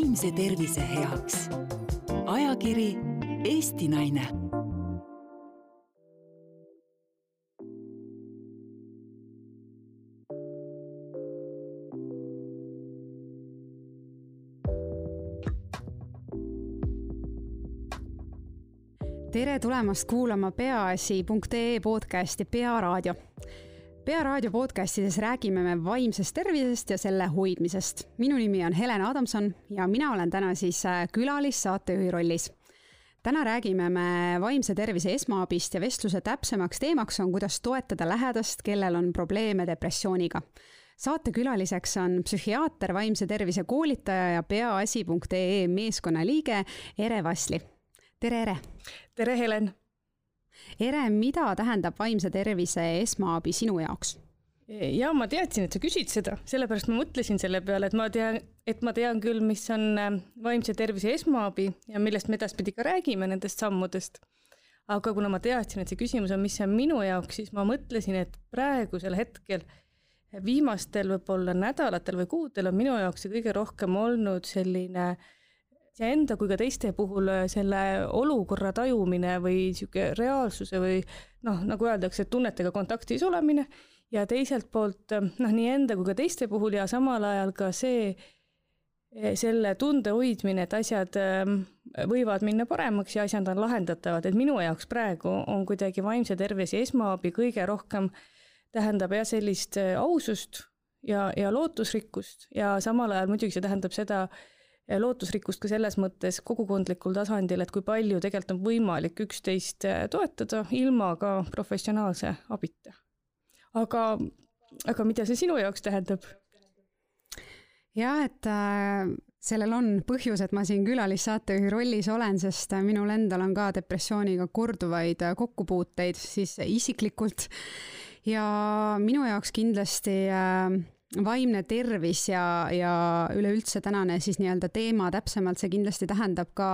vaimse tervise heaks. ajakiri Eesti Naine tere tulemast kuulama peaasi.ee podcasti Pearaadio. Pearaadio podcastides räägime me vaimsest tervisest ja selle hoidmisest. minu nimi on Helen Adamson ja mina olen täna siis äh, külalissaatejuhi rollis. täna räägime me vaimse tervise esmaabist ja vestluse täpsemaks teemaks on, kuidas toetada lähedast, kellel on probleeme depressiooniga saatekülaliseks on psühhiaater, vaimse tervise koolitaja ja peaasi.ee meeskonna liige Ere Vasli tere, Ere! tere, Helen! Ere, mida tähendab vaimse tervise esmaabi sinu jaoks? ja ma teadsin, et sa küsid seda, sellepärast ma mõtlesin selle peale, et ma tean, et ma tean küll, mis on äh, vaimse tervise esmaabi ja millest me edaspidi ka räägime, nendest sammudest. aga kuna ma teadsin, et see küsimus on, mis see on minu jaoks, siis ma mõtlesin, et praegusel hetkel viimastel võib-olla nädalatel või kuudel on minu jaoks see kõige rohkem olnud selline äh, iseenda kui ka teiste puhul äh, selle olukorra tajumine või sihuke reaalsuse või noh, nagu öeldakse, tunnetega kontaktis olemine ja teiselt poolt äh, noh, nii enda kui ka teiste puhul ja samal ajal ka see, äh, selle tunde hoidmine, et asjad ähm, võivad minna paremaks ja asjad on lahendatavad, et minu jaoks praegu on kuidagi vaimse tervise esmaabi kõige rohkem tähendab jah, sellist ausust ja, ja lootusrikkust ja samal ajal muidugi see tähendab seda, lootusrikkust ka selles mõttes kogukondlikul tasandil, et kui palju tegelikult on võimalik üksteist äh, toetada ilma ka professionaalse abita. aga, aga mida see sinu jaoks tähendab? jah, et äh, sellel on põhjus, et ma siin külalissaatejuhi rollis olen, sest äh, minul endal on ka depressiooniga korduvaid äh, kokkupuuteid siis isiklikult. ja minu jaoks kindlasti äh, vaimne tervis ja, ja üleüldse tänane siis nii-öelda teema täpsemalt, see kindlasti tähendab ka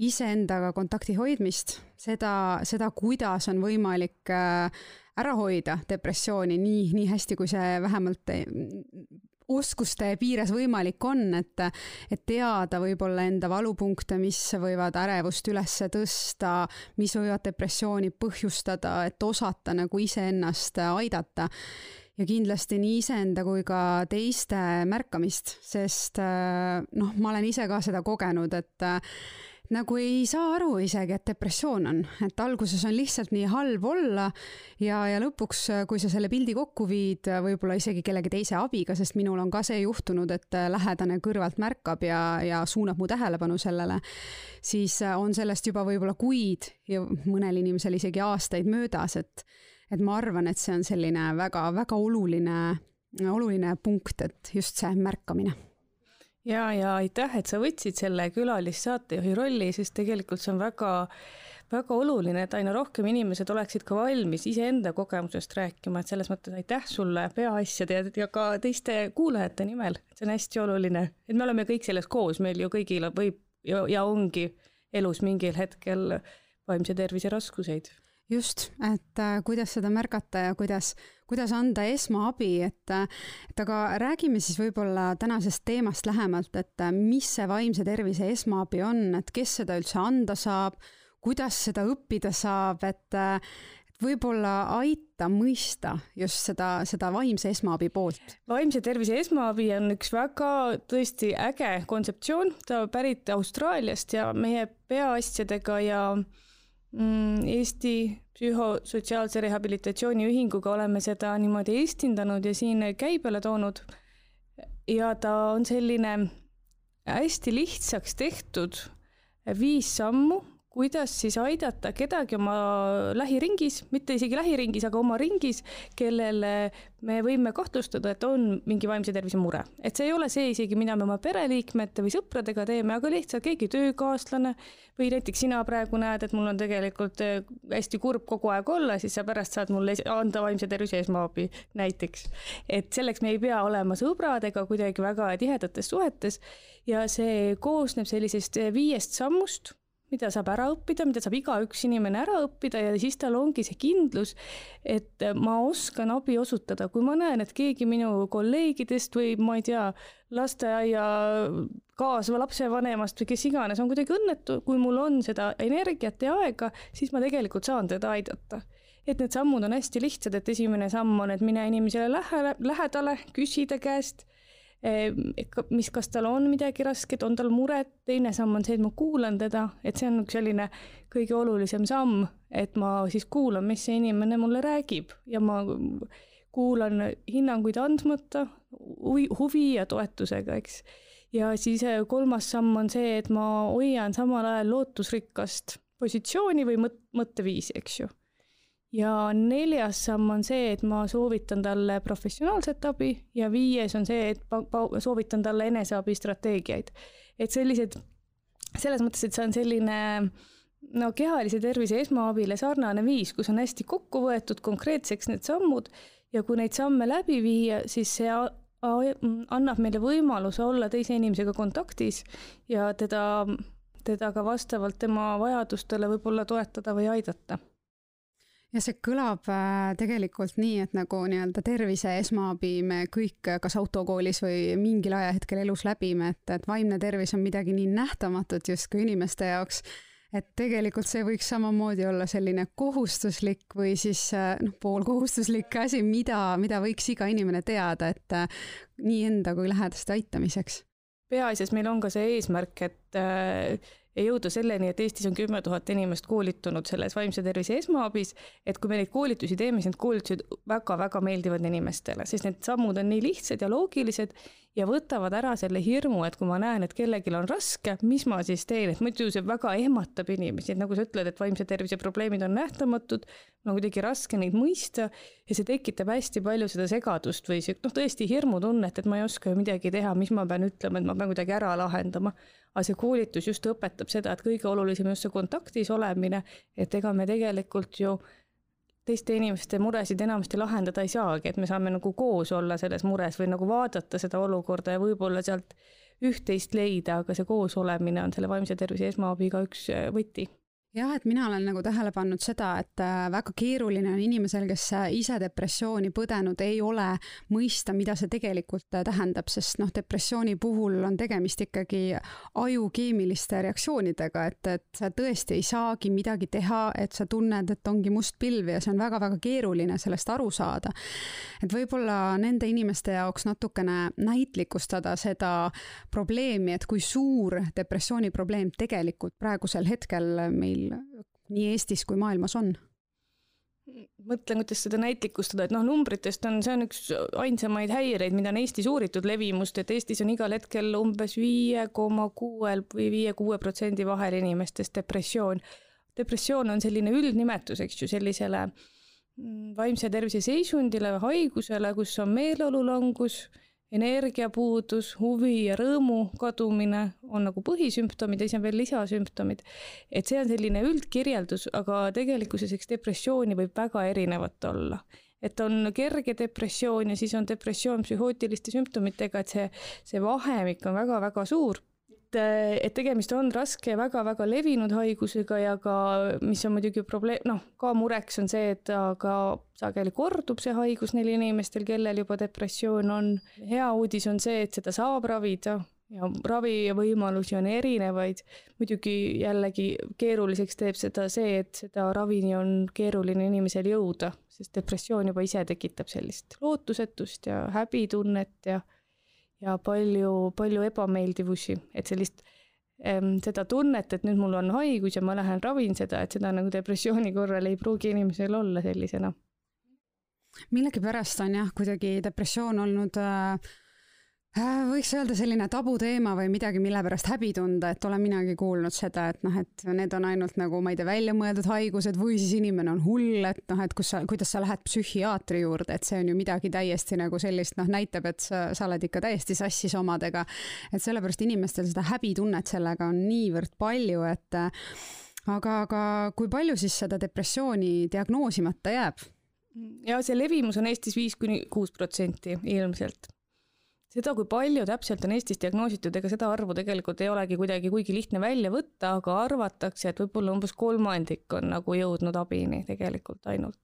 iseendaga kontakti hoidmist, seda, seda, kuidas on võimalik äh, ära hoida depressiooni nii, nii hästi, kui see vähemalt äh, oskuste piires võimalik on, et, et teada võib-olla enda valupunkte, mis võivad ärevust üles tõsta, mis võivad depressiooni põhjustada, et osata nagu iseennast aidata ja kindlasti nii iseenda kui ka teiste märkamist, sest äh, noh, ma olen ise ka seda kogenud, et äh, nagu ei saa aru isegi, et depressioon on, et alguses on lihtsalt nii halb olla ja, ja lõpuks, äh, kui sa selle pildi kokku viid, võib-olla isegi kellegi teise abiga, sest minul on ka see juhtunud, et lähedane kõrvalt märkab ja, ja suunab mu tähelepanu sellele, siis on sellest juba võib-olla kuid ja mõnel inimesel isegi aastaid möödas, et et ma arvan, et see on selline väga-väga oluline, oluline punkt, et just see märkamine. Ja, ja aitäh, et sa võtsid selle külalissaatejuhi rolli, sest tegelikult see on väga, väga oluline, et aina rohkem inimesed oleksid ka valmis iseenda kogemusest rääkima, et selles mõttes aitäh sulle peaasjade ja, ja ka teiste kuulajate nimel, see on hästi oluline, et me oleme kõik selles koos, meil ju kõigil võib ja, ja ongi elus mingil hetkel vaimse tervise raskuseid just, et äh, kuidas seda märgata ja kuidas, kuidas anda esmaabi, et, äh, et aga räägime siis võib-olla tänasest teemast lähemalt, et äh, mis see vaimse tervise esmaabi on, et kes seda üldse anda saab, kuidas seda õppida saab, et, et võib-olla aita mõista just seda, seda vaimse esmaabi poolt. vaimse tervise esmaabi on üks väga tõesti äge kontseptsioon, ta pärit Austraaliast ja meie peaasjadega ja Mm, Eesti Psühhosotsiaalse Rehabilitatsiooni Ühinguga oleme seda niimoodi eestindanud ja siin käibele toonud. ja ta on selline hästi lihtsaks tehtud viis sammu kuidas siis aidata kedagi oma lähiringis, mitte isegi lähiringis, aga oma ringis, kellele me võime kahtlustada, et on mingi vaimse tervise mure. et see ei ole see isegi, mida me oma pereliikmete või sõpradega teeme, aga lihtsalt keegi töökaaslane või näiteks sina praegu näed, et mul on tegelikult äh, hästi kurb kogu aeg olla, siis sa pärast saad mulle anda vaimse tervise esmaabi näiteks. et selleks me ei pea olema sõbrad ega kuidagi väga tihedates suhetes ja see koosneb sellisest viiest sammust mida saab ära õppida, mida saab igaüks inimene ära õppida ja siis tal ongi see kindlus, et ma oskan abi osutada, kui ma näen, et keegi minu kolleegidest või ma ei tea, lasteaia kaasva lapsevanemast või kes iganes on kuidagi õnnetu, kui mul on seda energiat ja aega, siis ma tegelikult saan teda aidata. Et need sammud on hästi lihtsad, et esimene samm on, et mine inimesele lähele, lähedale, küsi ta käest mis, kas tal on midagi rasket, on tal muret, teine samm on see, et ma kuulan teda, et see on üks selline kõige olulisem samm, et ma siis kuulan, mis see inimene mulle räägib ja ma kuulan hinnanguid andmata, huvi, ja toetusega, eks. ja siis eh, kolmas samm on see, et ma hoian samal ajal lootusrikkast positsiooni või mõt-, mõtteviisi, eks ju ja neljas samm on see, et ma soovitan talle professionaalset abi ja viies on see, et soovitan talle eneseabistrateegiaid. et sellised, selles mõttes, et see on selline no kehalise tervise esmaabile sarnane viis, kus on hästi kokku võetud konkreetseks need sammud ja kui neid samme läbi viia, siis see annab meile võimaluse olla teise inimesega kontaktis ja teda, teda ka vastavalt tema vajadustele võib-olla toetada või aidata ja see kõlab äh, tegelikult nii, et nagu nii-öelda tervise esmaabi me kõik kas autokoolis või mingil ajahetkel elus läbime, et, et vaimne tervis on midagi nii nähtamatut justkui inimeste jaoks, et tegelikult see võiks samamoodi olla selline kohustuslik või siis äh, noh, poolkohustuslik asi, mida, mida võiks iga inimene teada, et äh, nii enda kui lähedaste aitamiseks. Peaasjas meil on ka see eesmärk, et ja jõuda selleni, et Eestis on kümme tuhat inimest koolitunud selles vaimse tervise esmaabis, et kui me neid koolitusi teeme, siis need koolitused väga-väga meeldivad inimestele, sest need sammud on nii lihtsad ja loogilised ja võtavad ära selle hirmu, et kui ma näen, et kellelgi on raske, mis ma siis teen, et muidu see väga ehmatab inimesi, et nagu sa ütled, et vaimse tervise probleemid on nähtamatud, on kuidagi raske neid mõista ja see tekitab hästi palju seda segadust või noh, tõesti hirmutunnet, et ma ei oska ju midagi teha, mis ma pean ütlema, et ma pean kuidagi ära lahendama. Aga see koolitus just õpetab seda, et kõige olulisem just see kontaktis olemine, et ega me tegelikult ju teiste inimeste muresid enamasti lahendada ei saagi, et me saame nagu koos olla selles mures või nagu vaadata seda olukorda ja võib-olla sealt üht-teist leida, aga see koosolemine on selle vaimse tervise esmaabiga üks äh, võti jah, et mina olen nagu tähele pannud seda, et äh, väga keeruline on inimesel, kes äh, ise depressiooni põdenud ei ole, mõista, mida see tegelikult äh, tähendab, sest noh, depressiooni puhul on tegemist ikkagi aju keemiliste reaktsioonidega, et, et sa tõesti ei saagi midagi teha, et sa tunned, et ongi must pilv ja see on väga-väga keeruline sellest aru saada. et võib-olla nende inimeste jaoks natukene näitlikustada seda probleemi, et kui suur depressiooni probleem tegelikult praegusel hetkel meil meil nii Eestis kui maailmas on? mõtlen, kuidas seda näitlikustada, et noh, numbritest on, see on üks ainsamaid häireid, mida on Eestis uuritud levimust, et Eestis on igal hetkel umbes viie koma kuuel või viie-kuue protsendi vahel inimestes depressioon. depressioon on selline üldnimetus, eks ju, sellisele mm, vaimse tervise seisundile või haigusele, kus on meeleolulangus energiapuudus, huvi ja rõõmu kadumine on nagu põhisümptomid ja siis on veel lisasümptomid. et see on selline üldkirjeldus, aga tegelikkuses eks depressiooni võib väga erinevat olla. et on kerge depressioon ja siis on depressioon psühhootiliste sümptomitega, et see, see vahemik on väga-väga suur et, et tegemist on raske ja väga-väga levinud haigusega ja ka, mis on muidugi probleem, noh, ka mureks on see, et ka sageli kordub see haigus neil inimestel, kellel juba depressioon on. hea uudis on see, et seda saab ravida ja ravivõimalusi on erinevaid. muidugi jällegi keeruliseks teeb seda see, et seda ravini on keeruline inimesel jõuda, sest depressioon juba ise tekitab sellist lootusetust ja häbitunnet ja ja palju, palju ebameeldivusi, et sellist seda tunnet, et nüüd mul on haigus ja ma lähen ravin seda, et seda nagu depressiooni korral ei pruugi inimesel olla sellisena. millegipärast on jah, kuidagi depressioon olnud Äh, võiks öelda selline tabuteema või midagi, mille pärast häbi tunda, et olen minagi kuulnud seda, et noh, et need on ainult nagu, ma ei tea, väljamõeldud haigused või siis inimene on hull, et noh, et kus sa, kuidas sa lähed psühhiaatri juurde, et see on ju midagi täiesti nagu sellist, noh, näitab, et sa, sa oled ikka täiesti sassis omadega. et sellepärast inimestel seda häbitunnet sellega on niivõrd palju, et aga, aga kui palju siis seda depressiooni diagnoosimata jääb? ja see levimus on Eestis viis kuni kuus protsenti ilmselt seda, kui palju täpselt on Eestis diagnoositud, ega seda arvu tegelikult ei olegi kuidagi kuigi lihtne välja võtta, aga arvatakse, et võib-olla umbes kolmandik on nagu jõudnud abini tegelikult ainult.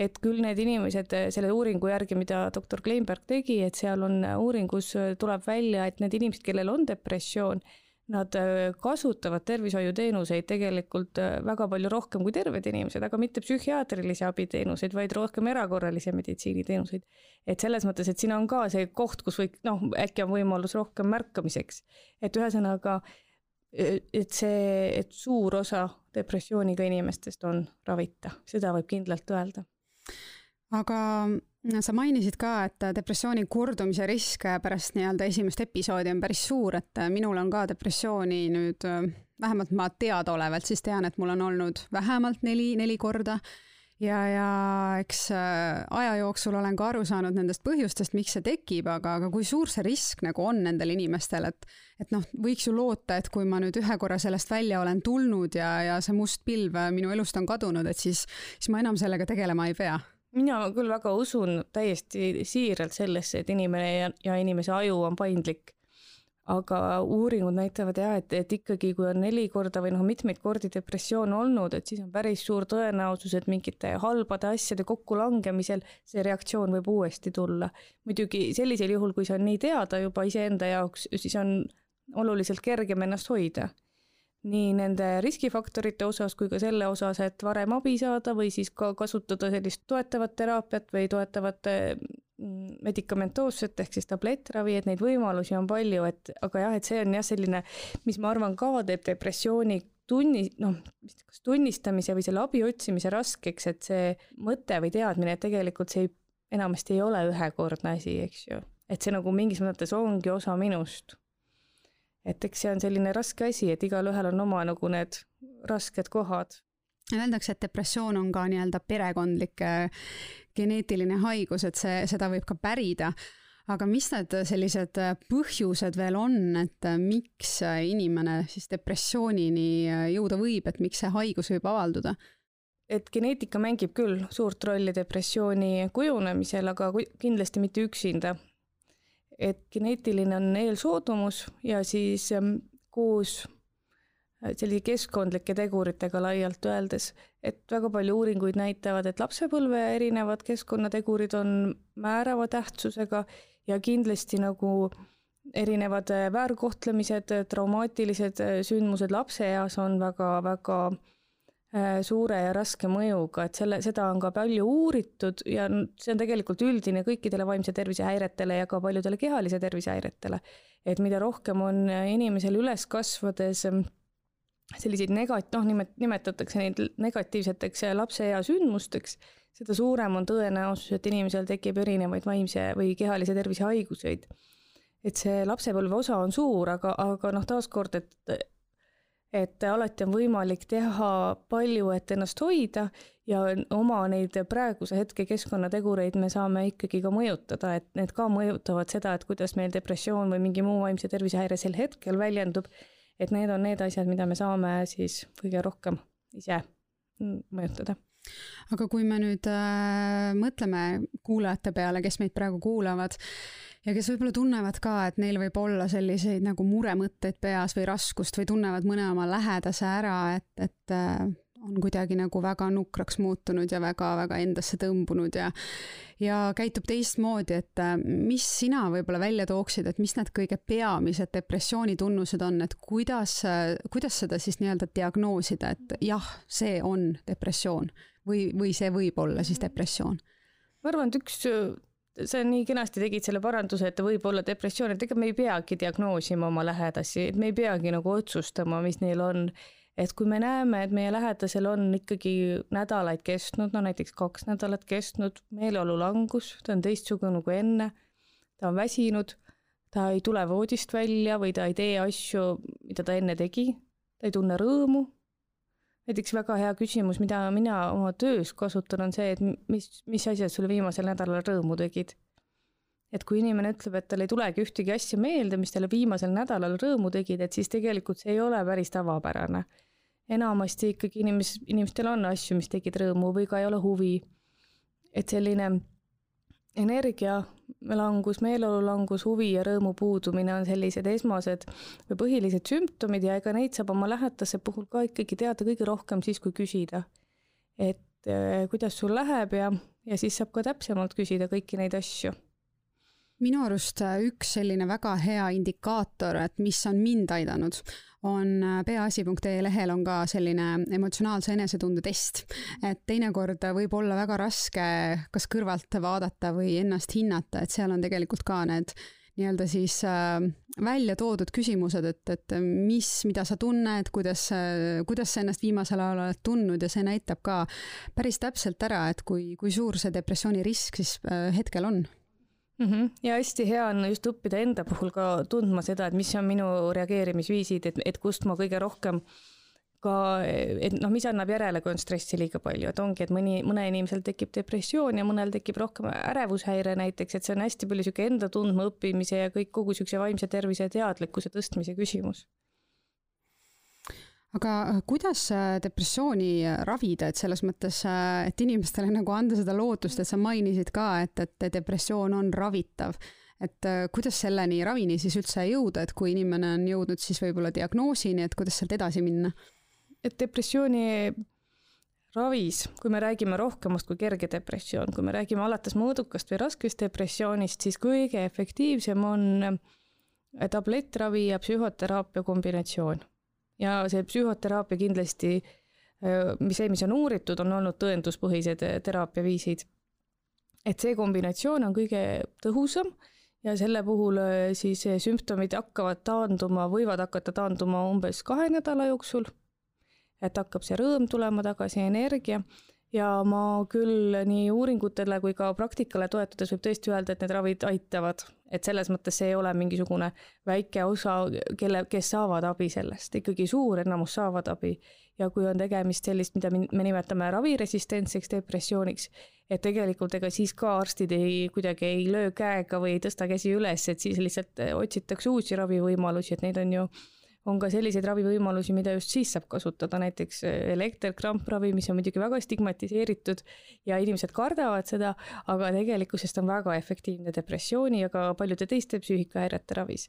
et küll need inimesed selle uuringu järgi, mida doktor Kleinberg tegi, et seal on uuringus tuleb välja, et need inimesed, kellel on depressioon, Nad äh, kasutavad tervishoiuteenuseid tegelikult äh, väga palju rohkem kui terved inimesed, aga mitte psühhiaatrilise abi teenuseid, vaid rohkem erakorralise meditsiiniteenuseid. et selles mõttes, et siin on ka see koht, kus võiks, noh, äkki on võimalus rohkem märkamiseks. et ühesõnaga, äh, et see, et suur osa depressiooniga inimestest on ravita, seda võib kindlalt öelda. aga sa mainisid ka, et depressiooni kordumise risk pärast nii-öelda esimest episoodi on päris suur, et minul on ka depressiooni nüüd, vähemalt ma teadaolevalt siis tean, et mul on olnud vähemalt neli, neli korda. ja, ja eks äh, aja jooksul olen ka aru saanud nendest põhjustest, miks see tekib, aga, aga kui suur see risk nagu on nendel inimestel, et et noh, võiks ju loota, et kui ma nüüd ühe korra sellest välja olen tulnud ja, ja see must pilv minu elust on kadunud, et siis, siis ma enam sellega tegelema ei pea mina küll väga usun täiesti siiralt sellesse, et inimene ja, ja inimese aju on paindlik. aga uuringud näitavad jah, et, et ikkagi, kui on neli korda või noh, mitmeid kordi depressioon olnud, et siis on päris suur tõenäosus, et mingite halbade asjade kokkulangemisel see reaktsioon võib uuesti tulla. muidugi sellisel juhul, kui see on nii teada juba iseenda jaoks, siis on oluliselt kergem ennast hoida nii nende riskifaktorite osas kui ka selle osas, et varem abi saada või siis ka kasutada sellist toetavat teraapiat või toetavat mm, medikamentoosset ehk siis tablettravi, et neid võimalusi on palju, et aga jah, et see on jah, selline, mis ma arvan ka teeb depressiooni tunni, noh, kas tunnistamise või selle abi otsimise raskeks, et see mõte või teadmine, et tegelikult see ei, enamasti ei ole ühekordne asi, eks ju. et see nagu mingis mõttes ongi osa minust et eks see on selline raske asi, et igalühel on oma nagu need rasked kohad. Öeldakse, et depressioon on ka nii-öelda perekondlik geneetiline haigus, et see, seda võib ka pärida. aga mis need sellised põhjused veel on, et miks inimene siis depressioonini jõuda võib, et miks see haigus võib avalduda? et geneetika mängib küll suurt rolli depressiooni kujunemisel, aga kindlasti mitte üksinda, et geneetiline on eelsoodumus ja siis ähm, koos äh, sellise keskkondlike teguritega laialt öeldes, et väga palju uuringuid näitavad, et lapsepõlve erinevad keskkonnategurid on määrava tähtsusega ja kindlasti nagu erinevad äh, väärkohtlemised, traumaatilised äh, sündmused lapseeas on väga-väga suure ja raske mõjuga, et selle, seda on ka palju uuritud ja see on tegelikult üldine kõikidele vaimse tervise häiretele ja ka paljudele kehalise tervise häiretele. et mida rohkem on inimesel üles kasvades ähm, selliseid negat-, noh, nimet-, nimetatakse neid negatiivseteks lapseea sündmusteks, seda suurem on tõenäosus, et inimesel tekib erinevaid vaimse või kehalise tervise haiguseid. et see lapsepõlve osa on suur, aga, aga noh, taaskord, et et alati on võimalik teha palju, et ennast hoida ja oma neid praeguse hetke keskkonnategureid me saame ikkagi ka mõjutada, et need ka mõjutavad seda, et kuidas meil depressioon või mingi muu vaimse tervisehäire sel hetkel väljendub. et need on need asjad, mida me saame siis kõige rohkem ise mõjutada aga kui me nüüd äh, mõtleme kuulajate peale, kes meid praegu kuulavad ja kes võib-olla tunnevad ka, et neil võib olla selliseid nagu muremõtteid peas või raskust või tunnevad mõne oma lähedase ära, et, et äh, on kuidagi nagu väga nukraks muutunud ja väga-väga endasse tõmbunud ja ja käitub teistmoodi, et äh, mis sina võib-olla välja tooksid, et mis need kõige peamised depressiooni tunnused on, et kuidas, äh, kuidas seda siis nii-öelda diagnoosida, et jah, see on depressioon või, või see võib olla siis depressioon? ma arvan, et üks sa nii kenasti tegid selle paranduse, et võib olla depressioon, et ega me ei peagi diagnoosima oma lähedasi, et me ei peagi nagu otsustama, mis neil on. Et kui me näeme, et meie lähedasel on ikkagi nädalaid kestnud, no näiteks kaks nädalat kestnud meeleolu langus, ta on teistsugune kui enne, ta on väsinud, ta ei tule voodist välja või ta ei tee asju, mida ta enne tegi, ta ei tunne rõõmu näiteks väga hea küsimus, mida mina oma töös kasutan, on see, et mis, mis asjad sulle viimasel nädalal rõõmu tegid. Et kui inimene ütleb, et tal ei tulegi ühtegi asja meelde, mis talle viimasel nädalal rõõmu tegid, et siis tegelikult see ei ole päris tavapärane. enamasti ikkagi inimes-, inimestel on asju, mis tegid rõõmu või ka ei ole huvi. et selline energialangus, meeleolulangus, huvi ja rõõmu puudumine on sellised esmased või põhilised sümptomid ja ega neid saab oma lähedase puhul ka ikkagi teada kõige rohkem siis, kui küsida. et äh, kuidas sul läheb ja, ja siis saab ka täpsemalt küsida kõiki neid asju minu arust äh, üks selline väga hea indikaator, et mis on mind aidanud, on äh, peaasi.ee lehel on ka selline emotsionaalse enesetunde test. et teinekord võib olla väga raske kas kõrvalt vaadata või ennast hinnata, et seal on tegelikult ka need nii-öelda siis äh, välja toodud küsimused, et, et mis, mida sa tunned, kuidas, kuidas sa ennast viimasel ajal oled tundnud ja see näitab ka päris täpselt ära, et kui, kui suur see depressiooni risk siis äh, hetkel on mm. -hmm. ja hästi hea on just õppida enda puhul ka tundma seda, et mis on minu reageerimisviisid, et, et kust ma kõige rohkem ka, et noh, mis annab järele, kui on stressi liiga palju, et ongi, et mõni, mõne inimesel tekib depressioon ja mõnel tekib rohkem ärevushäire näiteks, et see on hästi palju niisugune enda tundma õppimise ja kõik kogu niisuguse vaimse tervise teadlikkuse tõstmise küsimus aga äh, kuidas äh, depressiooni äh, ravida, et selles mõttes, et inimestele nagu anda seda lootust, et sa mainisid ka, et, et depressioon on ravitav. et kuidas selleni ravini siis üldse jõuda, et kui inimene on jõudnud siis võib-olla diagnoosini, et kuidas sealt edasi minna? et depressiooni ravis, kui me räägime rohkemast kui kerge depressioon, kui me räägime alates mõõdukast või raskest depressioonist, siis kõige efektiivsem on tablettravi ja psühhoteraapia kombinatsioon ja see psühhoteraapia kindlasti, mis see, mis on uuritud, on olnud tõenduspõhised teraapiaviisid. et see kombinatsioon on kõige tõhusam ja selle puhul siis sümptomid hakkavad taanduma, võivad hakata taanduma umbes kahe nädala jooksul. et hakkab see rõõm tulema tagasi, energia ja ma küll nii uuringutele kui ka praktikale toetudes võib tõesti öelda, et need ravid aitavad, et selles mõttes see ei ole mingisugune väike osa, kelle, kes saavad abi sellest, ikkagi suur enamus saavad abi. ja kui on tegemist sellist, mida me nimetame raviresistentseks depressiooniks, et tegelikult ega siis ka arstid ei, kuidagi ei löö käega või ei tõsta käsi üles, et siis lihtsalt otsitakse uusi ravivõimalusi, et neid on ju on ka selliseid ravivõimalusi, mida just siis saab kasutada, näiteks äh, elekterkrampravi, mis on muidugi väga stigmatiseeritud ja inimesed kardavad seda, aga tegelikkuses ta on väga efektiivne depressiooni ja ka paljude teiste psüühikahäirete ravis.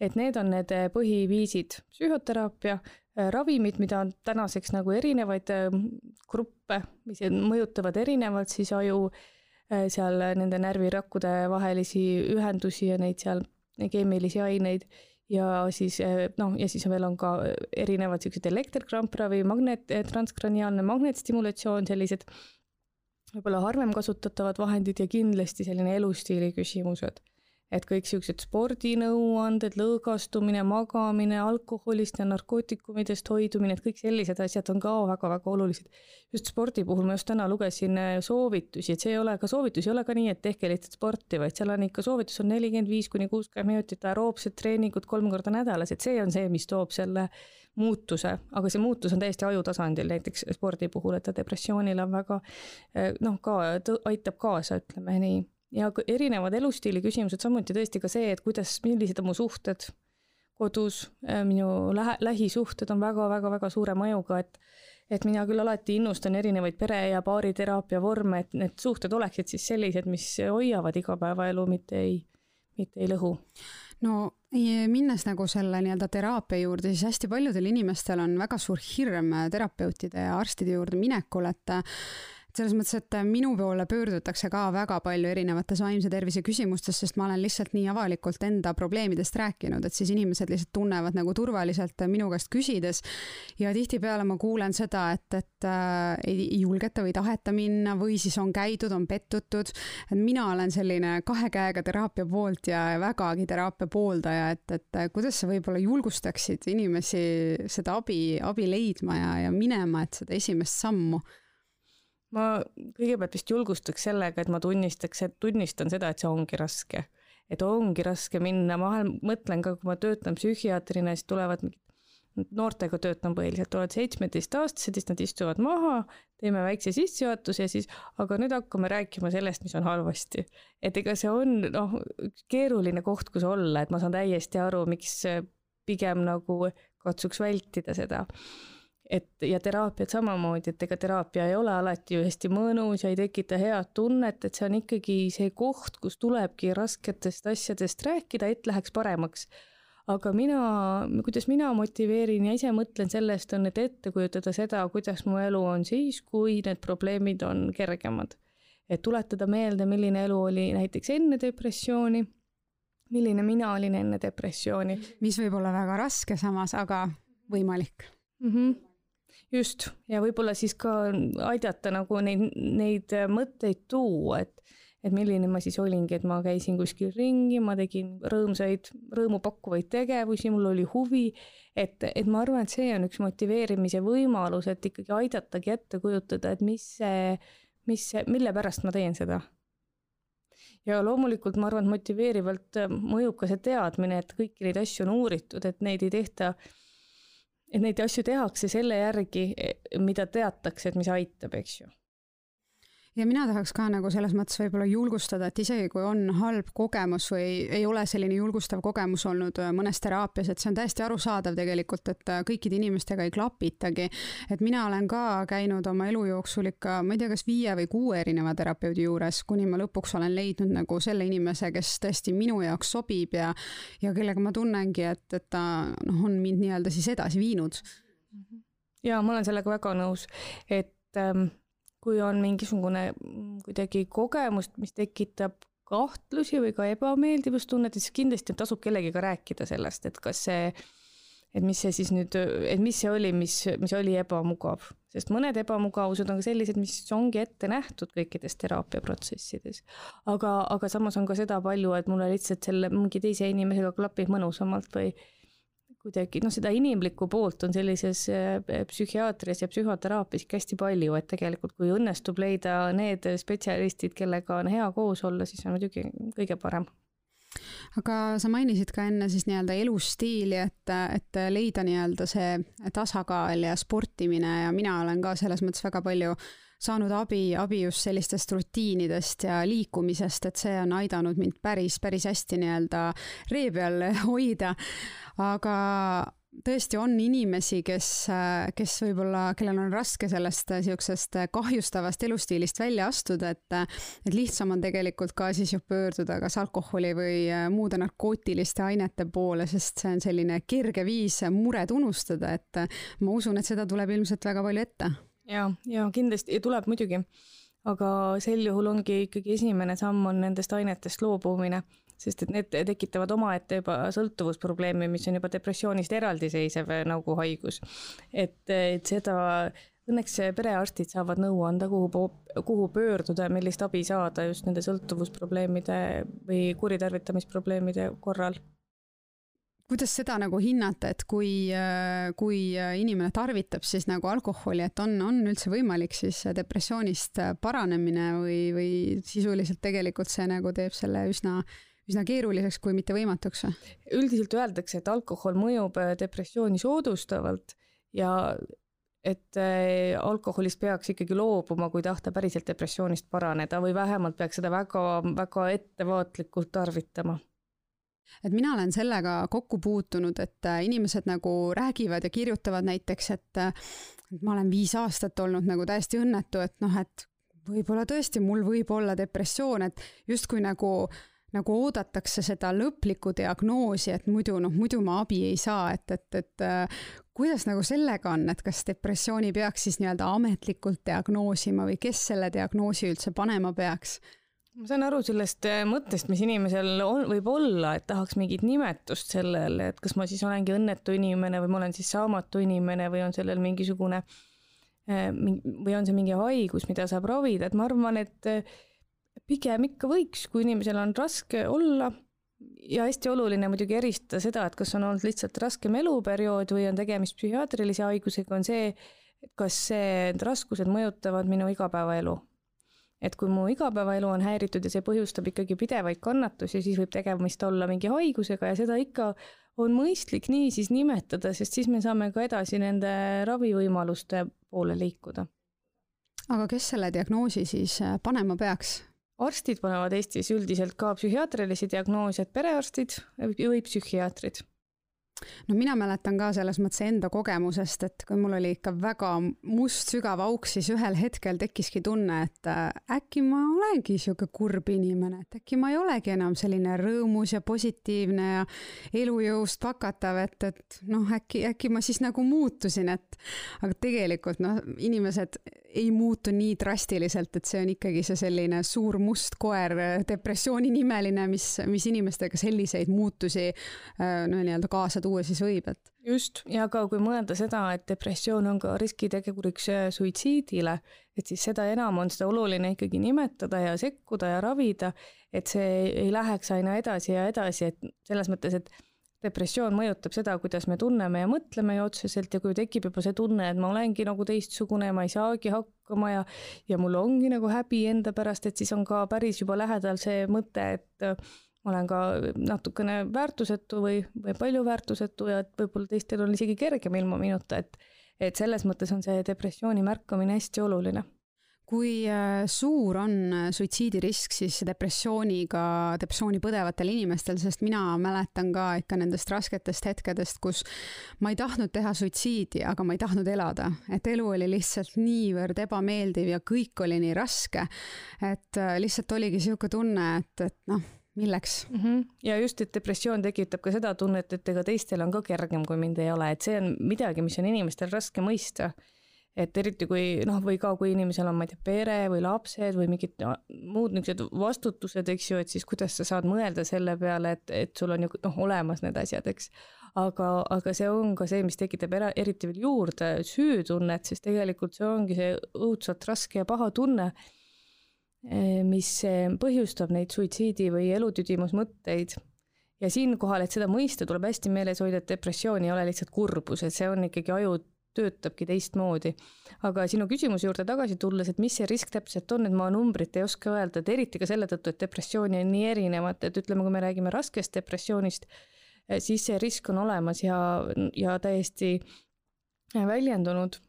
et need on need äh, põhiviisid, psühhoteraapia, äh, ravimid, mida on tänaseks nagu erinevaid gruppe, mis mõjutavad erinevalt siis aju, seal nende närvirakkude vahelisi ühendusi ja neid seal keemilisi aineid ja siis eh, noh, ja siis veel on ka erinevad siuksed elektrikrampravi, magnet, eh, transkraniaalne magnetstimulatsioon, sellised võib-olla harvem kasutatavad vahendid ja kindlasti selline elustiili küsimused et kõik siuksed spordinõuanded, lõõgastumine, magamine, alkoholist ja narkootikumidest hoidumine, et kõik sellised asjad on ka väga-väga olulised. just spordi puhul ma just täna lugesin äh, soovitusi, et see ei ole ka soovitus, ei ole ka nii, et tehke lihtsalt sporti, vaid seal on ikka soovitus on nelikümmend viis kuni kuuskümmend minutit aeroobsed treeningud kolm korda nädalas, et see on see, mis toob selle muutuse, aga see muutus on täiesti aju tasandil, näiteks spordi puhul, et ta depressioonile on väga äh, noh, ka aitab kaasa, ütleme nii ja erinevad elustiili küsimused, samuti tõesti ka see, et kuidas, millised on mu suhted kodus, äh, minu lähe-, lähisuhted on väga-väga-väga suure mõjuga, et et mina küll alati innustan erinevaid pere- ja baariteraapia vorme, et need suhted oleksid siis sellised, mis hoiavad igapäevaelu, mitte ei, mitte ei lõhu. No minnes nagu selle nii-öelda teraapia juurde, siis hästi paljudel inimestel on väga suur hirm terapeutide ja arstide juurde minekul, et selles mõttes, et minu poole pöördutakse ka väga palju erinevates vaimse tervise küsimustes, sest ma olen lihtsalt nii avalikult enda probleemidest rääkinud, et siis inimesed lihtsalt tunnevad nagu turvaliselt minu käest küsides. ja tihtipeale ma kuulen seda, et, et äh, ei julgeta või taheta minna või siis on käidud, on pettutud. et mina olen selline kahe käega teraapia poolt ja vägagi teraapia pooldaja, et, et kuidas sa võib-olla julgustaksid inimesi seda abi, abi leidma ja, ja minema, et seda esimest sammu ma kõigepealt vist julgustaks sellega, et ma tunnistaks, et tunnistan seda, et see ongi raske. et ongi raske minna, ma vahel mõtlen ka, kui ma töötan psühhiaatrina, siis tulevad mingid noortega töötan põhiliselt, tulevad seitsmeteistaastased, siis nad istuvad maha, teeme väikse sissejuhatuse ja siis, aga nüüd hakkame rääkima sellest, mis on halvasti. et ega see on noh, keeruline koht, kus olla, et ma saan täiesti aru, miks pigem nagu katsuks vältida seda et ja teraapiat samamoodi, et ega teraapia ei ole alati ju hästi mõnus ja ei tekita head tunnet, et see on ikkagi see koht, kus tulebki rasketest asjadest rääkida, et läheks paremaks. aga mina, kuidas mina motiveerin ja ise mõtlen sellest, on, et ette kujutada seda, kuidas mu elu on siis, kui need probleemid on kergemad. et tuletada meelde, milline elu oli näiteks enne depressiooni, milline mina olin enne depressiooni. mis võib olla väga raske samas, aga võimalik mm. -hmm just, ja võib-olla siis ka aidata nagu neid, neid mõtteid tuua, et et milline ma siis olingi, et ma käisin kuskil ringi, ma tegin rõõmsaid, rõõmupakkuvaid tegevusi, mul oli huvi, et, et ma arvan, et see on üks motiveerimise võimalus, et ikkagi aidatagi ette kujutada, et mis see, mis mille pärast ma teen seda. Ja loomulikult ma arvan, et motiveerivalt mõjub ka see teadmine, et kõiki neid asju on uuritud, et neid ei tehta äh, et neid asju tehakse selle järgi, mida teatakse, et mis aitab, eks ju ja mina tahaks ka nagu selles mõttes võib-olla julgustada, et isegi kui on halb kogemus või ei ole selline julgustav kogemus olnud äh, mõnes teraapias, et see on täiesti arusaadav tegelikult, et äh, kõikide inimestega ei klapitagi. et mina olen ka käinud oma elu jooksul ikka, ma ei tea, kas viie või kuue erineva terapeudi juures, kuni ma lõpuks olen leidnud nagu selle inimese, kes tõesti minu jaoks sobib ja, ja kellega ma tunnengi, et, et ta noh, on mind nii-öelda siis edasi viinud. ja ma olen sellega väga nõus, et ähm kui on mingisugune kuidagi kogemus, mis tekitab kahtlusi või ka ebameeldivustunnet, siis kindlasti tasub kellegiga rääkida sellest, et kas see, et mis see siis nüüd, et mis see oli, mis, mis oli ebamugav. sest mõned ebamugavused on ka sellised, mis ongi ette nähtud kõikides teraapiaprotsessides. aga, aga samas on ka seda palju, et mulle lihtsalt selle mingi teise inimesega klapib mõnusamalt või kuidagi noh, seda inimlikku poolt on sellises äh, psühhiaatrias ja psühhoteraapias ikka hästi palju, et tegelikult kui õnnestub leida need spetsialistid, kellega on hea koos olla, siis on muidugi kõige parem. Aga sa mainisid ka enne siis nii-öelda elustiili, et, et leida nii-öelda see tasakaal ja sportimine ja mina olen ka selles mõttes väga palju saanud abi, abi just sellistest rutiinidest ja liikumisest, et see on aidanud mind päris, päris hästi nii-öelda ree peal hoida aga tõesti on inimesi, kes, kes võib-olla, kellel on raske sellest niisugusest kahjustavast elustiilist välja astuda, et et lihtsam on tegelikult ka siis ju pöörduda kas alkoholi või muude narkootiliste ainete poole, sest see on selline kerge viis mured unustada, et ma usun, et seda tuleb ilmselt väga palju ette. Ja, ja kindlasti tuleb muidugi, aga sel juhul ongi ikkagi esimene samm on nendest ainetest loobumine sest et need tekitavad omaette juba sõltuvusprobleemi, mis on juba depressioonist eraldiseisev äh, nagu haigus. et, et seda õnneks perearstid saavad nõu anda, kuhu, kuhu pöörduda ja millist abi saada just nende sõltuvusprobleemide või kuritarvitamisprobleemide korral kuidas seda nagu hinnata, et kui, äh, kui inimene tarvitab siis nagu alkoholi, et on, on üldse võimalik siis depressioonist paranemine või, või sisuliselt tegelikult see nagu teeb selle üsna üsna keeruliseks, kui mitte võimatuks? üldiselt öeldakse, et alkohol mõjub äh, depressiooni soodustavalt ja et äh, alkoholist peaks ikkagi loobuma, kui tahta päriselt depressioonist paraneda või vähemalt peaks seda väga-väga ettevaatlikult tarvitama et mina olen sellega kokku puutunud, et äh, inimesed nagu räägivad ja kirjutavad näiteks, et ma olen viis aastat olnud nagu täiesti õnnetu, et noh, et võib-olla tõesti mul võib olla depressioon, et justkui nagu äh, nagu oodatakse seda lõplikku diagnoosi, et muidu noh, muidu ma abi ei saa, et, et, et äh, kuidas nagu sellega on, et kas depressiooni peaks siis nii-öelda ametlikult diagnoosima või kes selle diagnoosi üldse panema peaks? Ma saan aru sellest äh, mõttest, mis inimesel on, võib olla, et tahaks mingit nimetust sellele, et kas ma siis olengi õnnetu inimene või ma olen siis saamatu inimene või on sellel mingisugune äh, või on see mingi haigus, mida saab ravida, et ma arvan, et pigem ikka võiks, kui inimesel on raske olla ja hästi oluline muidugi eristada seda, et kas on olnud lihtsalt raskem eluperiood või on tegemist psühhiaatrilise haigusega, on see, kas need raskused mõjutavad minu igapäevaelu. Et kui mu igapäevaelu on häiritud ja see põhjustab ikkagi pidevaid kannatusi, siis võib tegemist olla mingi haigusega ja seda ikka on mõistlik nii siis nimetada, sest siis me saame ka edasi nende ravivõimaluste poole liikuda. aga kes selle diagnoosi siis panema peaks? arstid panevad Eestis üldiselt ka psühhiaatrilisi diagnoose, et perearstid või psühhiaatrid. No mina mäletan ka selles mõttes enda kogemusest, et kui mul oli ikka väga must sügav auk, siis ühel hetkel tekkiski tunne, et äh, äkki ma olengi sihuke kurb inimene, et äkki ma ei olegi enam selline rõõmus ja positiivne ja elujõust pakatav, et, et noh, äkki, äkki ma siis nagu muutusin, et aga tegelikult noh, inimesed ei muutu nii drastiliselt, et see on ikkagi see selline suur must koer, depressiooni nimeline, mis, mis inimestega selliseid muutusi äh, no nii-öelda kaasa tuua siis võib, et. just, ja ka kui mõelda seda, et depressioon on ka riskiteguriks äh, suitsiidile, et siis seda enam on seda oluline ikkagi nimetada ja sekkuda ja ravida, et see ei läheks aina edasi ja edasi, et selles mõttes, et depressioon mõjutab seda, kuidas me tunneme ja mõtleme ju otseselt ja kui tekib juba see tunne, et ma olengi nagu teistsugune ma ei saagi hakkama ja ja mul ongi nagu häbi enda pärast, et siis on ka päris juba lähedal see mõte, et ma olen ka natukene väärtusetu või, või palju väärtusetu ja et võib-olla teistel on isegi kergem ilma minuta, et et selles mõttes on see depressiooni märkamine hästi oluline kui äh, suur on äh, suitsiidirisk siis depressiooniga, depressiooni põdevatel inimestel, sest mina mäletan ka ikka nendest rasketest hetkedest, kus ma ei tahtnud teha suitsiidi, aga ma ei tahtnud elada, et elu oli lihtsalt niivõrd ebameeldiv ja kõik oli nii raske, et äh, lihtsalt oligi niisugune tunne, et, et noh, milleks mm. -hmm. ja just, et depressioon tekitab ka seda tunnet, et ega teistel on ka kergem, kui mind ei ole, et see on midagi, mis on inimestel raske mõista et eriti kui noh, või ka kui inimesel on, ma ei tea, pere või lapsed või mingid no, muud niisugused vastutused, eks ju, et siis kuidas sa saad mõelda selle peale, et, et sul on ju noh, olemas need asjad, eks. aga, aga see on ka see, mis tekitab era, eriti veel juurde süütunnet, sest tegelikult see ongi see õudselt raske ja paha tunne, eh, mis eh, põhjustab neid suitsiidi või elutüdimusmõtteid ja siinkohal, et seda mõista, tuleb hästi meeles hoida, et depressioon ei ole lihtsalt kurbus, et see on ikkagi aju töötabki teistmoodi. aga sinu küsimuse juurde tagasi tulles, et mis see risk täpselt on, et ma numbrit ei oska öelda, et eriti ka selle tõttu, et depressiooni on nii erinevat, et ütleme, kui me räägime raskest depressioonist, eh, siis see risk on olemas ja, ja täiesti väljendunud.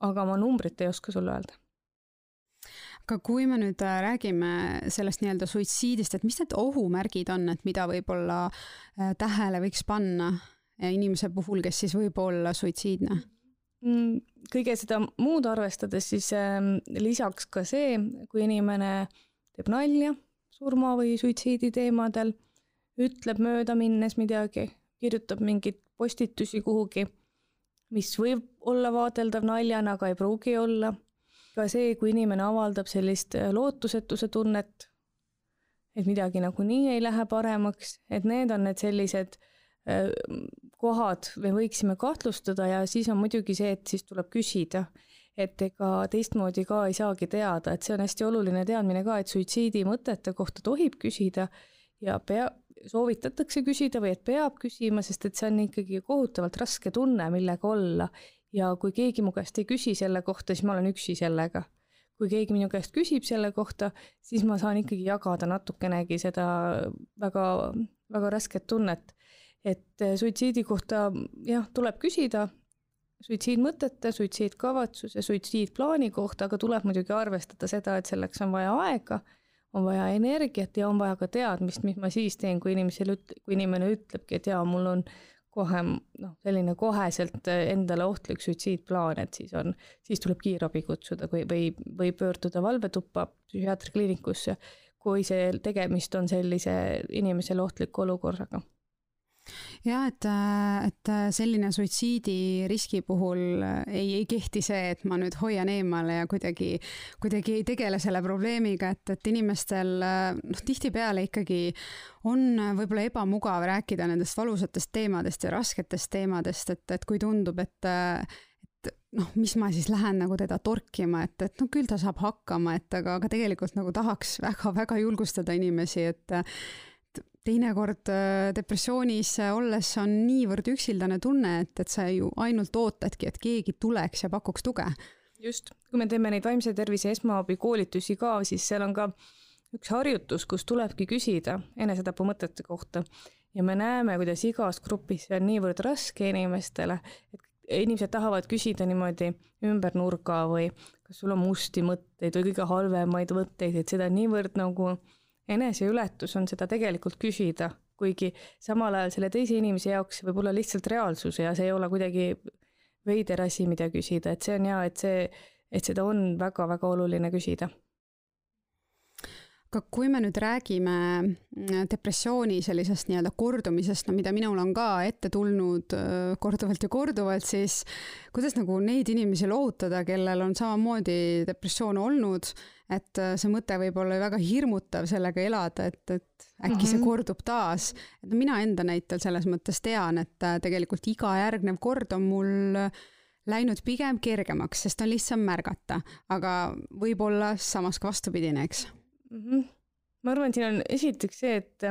aga ma numbrit ei oska sulle öelda aga kui me nüüd äh, räägime sellest nii-öelda suitsiidist, et mis need ohumärgid on, et mida võib-olla äh, tähele võiks panna inimese puhul, kes siis võib olla suitsiidne? Mm, kõige seda muud arvestades, siis ähm, lisaks ka see, kui inimene teeb nalja surma või suitsiidi teemadel, ütleb möödaminnes midagi, kirjutab mingeid postitusi kuhugi, mis võib olla vaadeldav naljana, aga ei pruugi olla. ka see, kui inimene avaldab sellist äh, lootusetuse tunnet, et midagi nagunii ei lähe paremaks, et need on need sellised äh, kohad me võiksime kahtlustada ja siis on muidugi see, et siis tuleb küsida, et ega teistmoodi ka ei saagi teada, et see on hästi oluline teadmine ka, et suitsiidi mõtete kohta tohib küsida ja pea, soovitatakse küsida või et peab küsima, sest et see on ikkagi kohutavalt raske tunne, millega olla. ja kui keegi mu käest ei küsi selle kohta, siis ma olen üksi sellega. kui keegi minu käest küsib selle kohta, siis ma saan ikkagi jagada natukenegi seda väga, väga rasket tunnet et äh, suitsiidi kohta jah, tuleb küsida. Suitsiidmõtete, suitsiidkavatsuse, suitsiidplaani kohta, aga tuleb muidugi arvestada seda, et selleks on vaja aega, on vaja energiat ja on vaja ka teadmist, mis ma siis teen, kui inimesel üt-, kui inimene ütlebki, et jaa, mul on kohe noh, selline koheselt endale ohtlik suitsiidplaan, et siis on, siis tuleb kiirabi kutsuda või, või, või pöörduda valvetuppa psühhiaatrikliinikusse, kui see tegemist on sellise inimesele ohtliku olukorraga ja et, et selline suitsiidiriski puhul ei, ei kehti see, et ma nüüd hoian eemale ja kuidagi, kuidagi ei tegele selle probleemiga, et, et inimestel noh, tihtipeale ikkagi on võib-olla ebamugav rääkida nendest valusatest teemadest ja rasketest teemadest, et, et kui tundub, et noh, mis ma siis lähen nagu teda torkima, et, et no küll ta saab hakkama, et aga, aga tegelikult nagu tahaks väga-väga julgustada inimesi, et teinekord äh, depressioonis olles on niivõrd üksildane tunne, et, et sa ju ainult ootadki, et keegi tuleks ja pakuks tuge. just, kui me teeme neid vaimse tervise esmaabikoolitusi ka, siis seal on ka üks harjutus, kus tulebki küsida enesetapumõtete kohta ja me näeme, kuidas igas grupis see on niivõrd raske inimestele, et inimesed tahavad küsida niimoodi ümber nurga või kas sul on musti mõtteid või kõige halvemaid mõtteid, et seda niivõrd nagu eneseületus on seda tegelikult küsida, kuigi samal ajal selle teise inimese jaoks võib olla lihtsalt reaalsus ja see ei ole kuidagi veider asi, mida küsida, et see on hea, et see, et seda on väga-väga oluline küsida aga kui me nüüd räägime mm, depressiooni sellisest nii-öelda kordumisest, no mida minul on ka ette tulnud äh, korduvalt ja korduvalt, siis kuidas nagu neid inimesi lohutada, kellel on samamoodi depressioon olnud, et äh, see mõte võib olla ju väga hirmutav sellega elada, et, et äkki mm -hmm. see mhm. kordub taas. et mina enda näitel selles mõttes tean, et äh, tegelikult iga järgnev kord on mul läinud pigem kergemaks, sest on lihtsam märgata, aga võib-olla samas ka vastupidine, eks mm. -hmm. ma arvan, siin on esiteks see, et,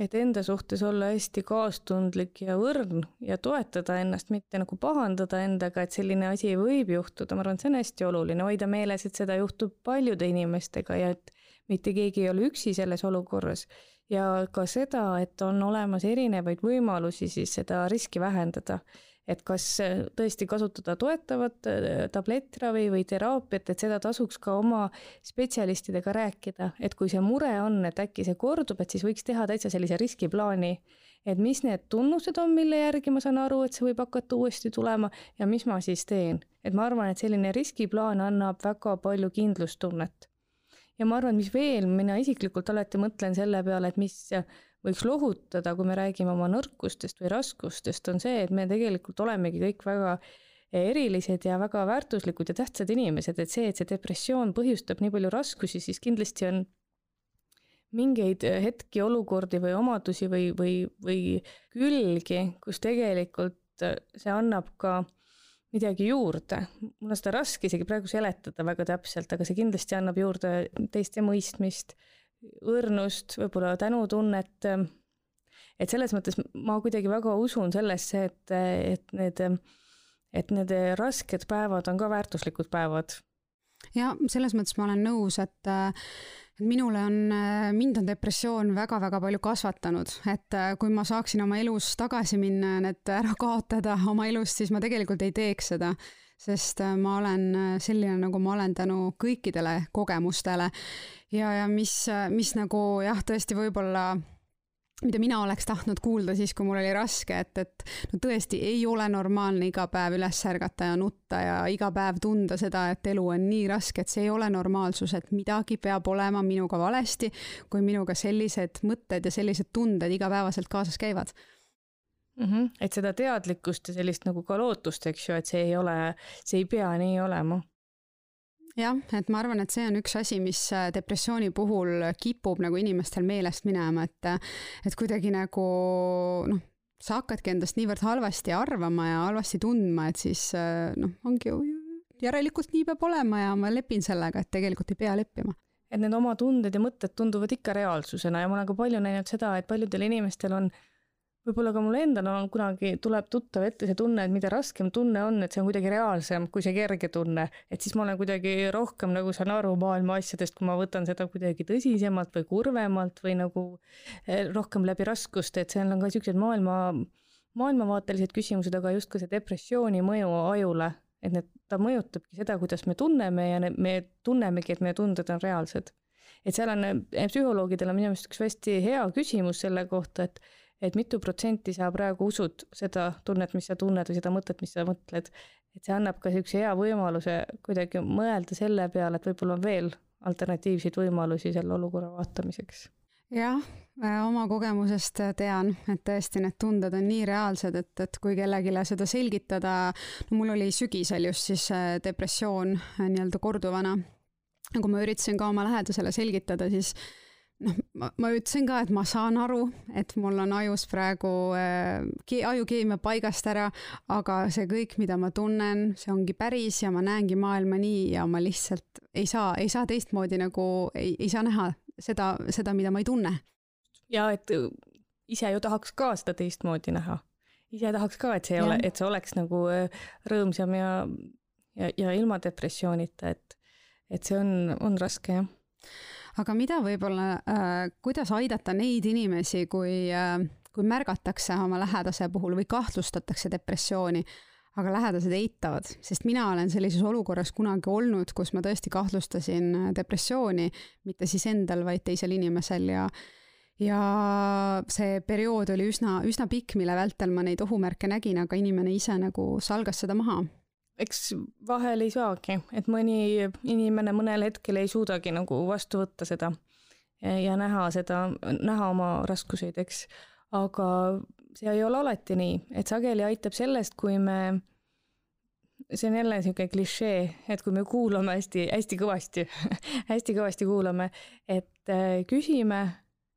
et enda suhtes olla hästi kaastundlik ja õrn ja toetada ennast, mitte nagu pahandada endaga, et selline asi võib juhtuda, ma arvan, et see on hästi oluline, hoida meeles, et seda juhtub paljude inimestega ja et mitte keegi ei ole üksi selles olukorras ja ka seda, et on olemas erinevaid võimalusi siis seda riski vähendada et kas äh, tõesti kasutada toetavat äh, tablettravi või teraapiat, et seda tasuks ka oma spetsialistidega rääkida, et kui see mure on, et äkki see kordub, et siis võiks teha täitsa sellise riskiplaani, et mis need tunnused on, mille järgi ma saan aru, et see võib hakata uuesti tulema ja mis ma siis teen. et ma arvan, et selline riskiplaan annab väga palju kindlustunnet. ja ma arvan, mis veel, mina isiklikult alati mõtlen selle peale, et mis võiks lohutada, kui me räägime oma nõrkustest või raskustest, on see, et me tegelikult olemegi kõik väga erilised ja väga väärtuslikud ja tähtsad inimesed, et see, et see depressioon põhjustab nii palju raskusi, siis kindlasti on mingeid hetki, olukordi või omadusi või, või, või külgi, kus tegelikult see annab ka midagi juurde. mul on seda raske isegi praegu seletada väga täpselt, aga see kindlasti annab juurde teiste mõistmist õrnust, võib-olla tänutunnet. et selles mõttes ma kuidagi väga usun sellesse, et, et need, et need rasked päevad on ka väärtuslikud päevad. ja selles mõttes ma olen nõus, et minule on, mind on depressioon väga-väga palju kasvatanud, et kui ma saaksin oma elus tagasi minna ja need ära kaotada oma elust, siis ma tegelikult ei teeks seda sest äh, ma olen äh, selline, nagu ma olen tänu kõikidele kogemustele. ja, ja mis, äh, mis nagu jah, tõesti võib-olla mida mina oleks tahtnud kuulda siis, kui mul oli raske, et, et no tõesti ei ole normaalne iga päev üles ärgata ja nutta ja iga päev tunda seda, et elu on nii raske, et see ei ole normaalsus, et midagi peab olema minuga valesti, kui minuga sellised mõtted ja sellised tunded igapäevaselt kaasas käivad mm. -hmm. et seda teadlikkust ja sellist nagu ka lootust, eks ju, et see ei ole, see ei pea nii olema jah, et ma arvan, et see on üks asi, mis äh, depressiooni puhul kipub nagu inimestel meelest minema, et et kuidagi nagu noh, sa hakkadki endast niivõrd halvasti arvama ja halvasti tundma, et siis äh, noh, ongi ju järelikult nii peab olema ja ma lepin sellega, et tegelikult ei pea leppima et need oma tunded ja mõtted tunduvad ikka reaalsusena ja ma olen ka palju näinud seda, et paljudel inimestel on võib-olla ka mul endal on kunagi, tuleb tuttav ette see tunne, et mida raskem tunne on, et see on kuidagi reaalsem kui see kerge tunne. et siis ma olen kuidagi rohkem nagu saan aru maailma asjadest, kui ma võtan seda kuidagi tõsisemalt või kurvemalt või nagu eh, rohkem läbi raskuste, et seal on ka niisugused maailma, maailmavaatelised küsimused, aga just ka see depressiooni mõju ajule, et need, ta mõjutabki seda, kuidas me tunneme ja ne, me tunnemegi, et meie tunded on reaalsed. et seal on, eh, psühholoogidel on minu meelest üks hästi hea küsimus selle kohta, et et mitu protsenti sa praegu usud seda tunnet, mis sa tunned või seda mõtet, mis sa mõtled. et see annab ka niisuguse hea võimaluse kuidagi mõelda selle peale, et võib-olla on veel alternatiivseid võimalusi selle olukorra vaatamiseks jah, oma kogemusest tean, et tõesti need tunded on nii reaalsed, et, et kui kellelegi seda selgitada, no mul oli sügisel just siis äh, depressioon äh, nii-öelda korduvana. kui ma üritasin ka oma lähedasele selgitada, siis ma, ma ütlesin ka, et ma saan aru, et mul on ajus praegu äh, ajukeemia paigast ära, aga see kõik, mida ma tunnen, see ongi päris ja ma näengi maailma nii ja ma lihtsalt ei saa, ei saa teistmoodi nagu, ei, ei saa näha seda, seda, mida ma ei tunne. ja et äh, ise ju tahaks ka seda teistmoodi näha. ise tahaks ka, et see ei ole, et see oleks nagu äh, rõõmsam ja, ja, ja ilma depressioonita, et, et see on, on raske, jah aga mida võib-olla äh,, kuidas aidata neid inimesi, kui äh,, kui märgatakse oma lähedase puhul või kahtlustatakse depressiooni, aga lähedased eitavad, sest mina olen sellises olukorras kunagi olnud, kus ma tõesti kahtlustasin depressiooni, mitte siis endal, vaid teisel inimesel ja ja see periood oli üsna, üsna pikk, mille vältel ma neid ohumärke nägin, aga inimene ise nagu salgas seda maha. Eks vahel ei saagi, et mõni inimene mõnel hetkel ei suudagi nagu vastu võtta seda ja näha seda, näha oma raskuseid, eks. aga see ei ole alati nii, et sageli aitab sellest, kui me see on jälle niisugune klišee, et kui me kuulame hästi, hästi kõvasti hästi kõvasti kuulame, et äh, küsime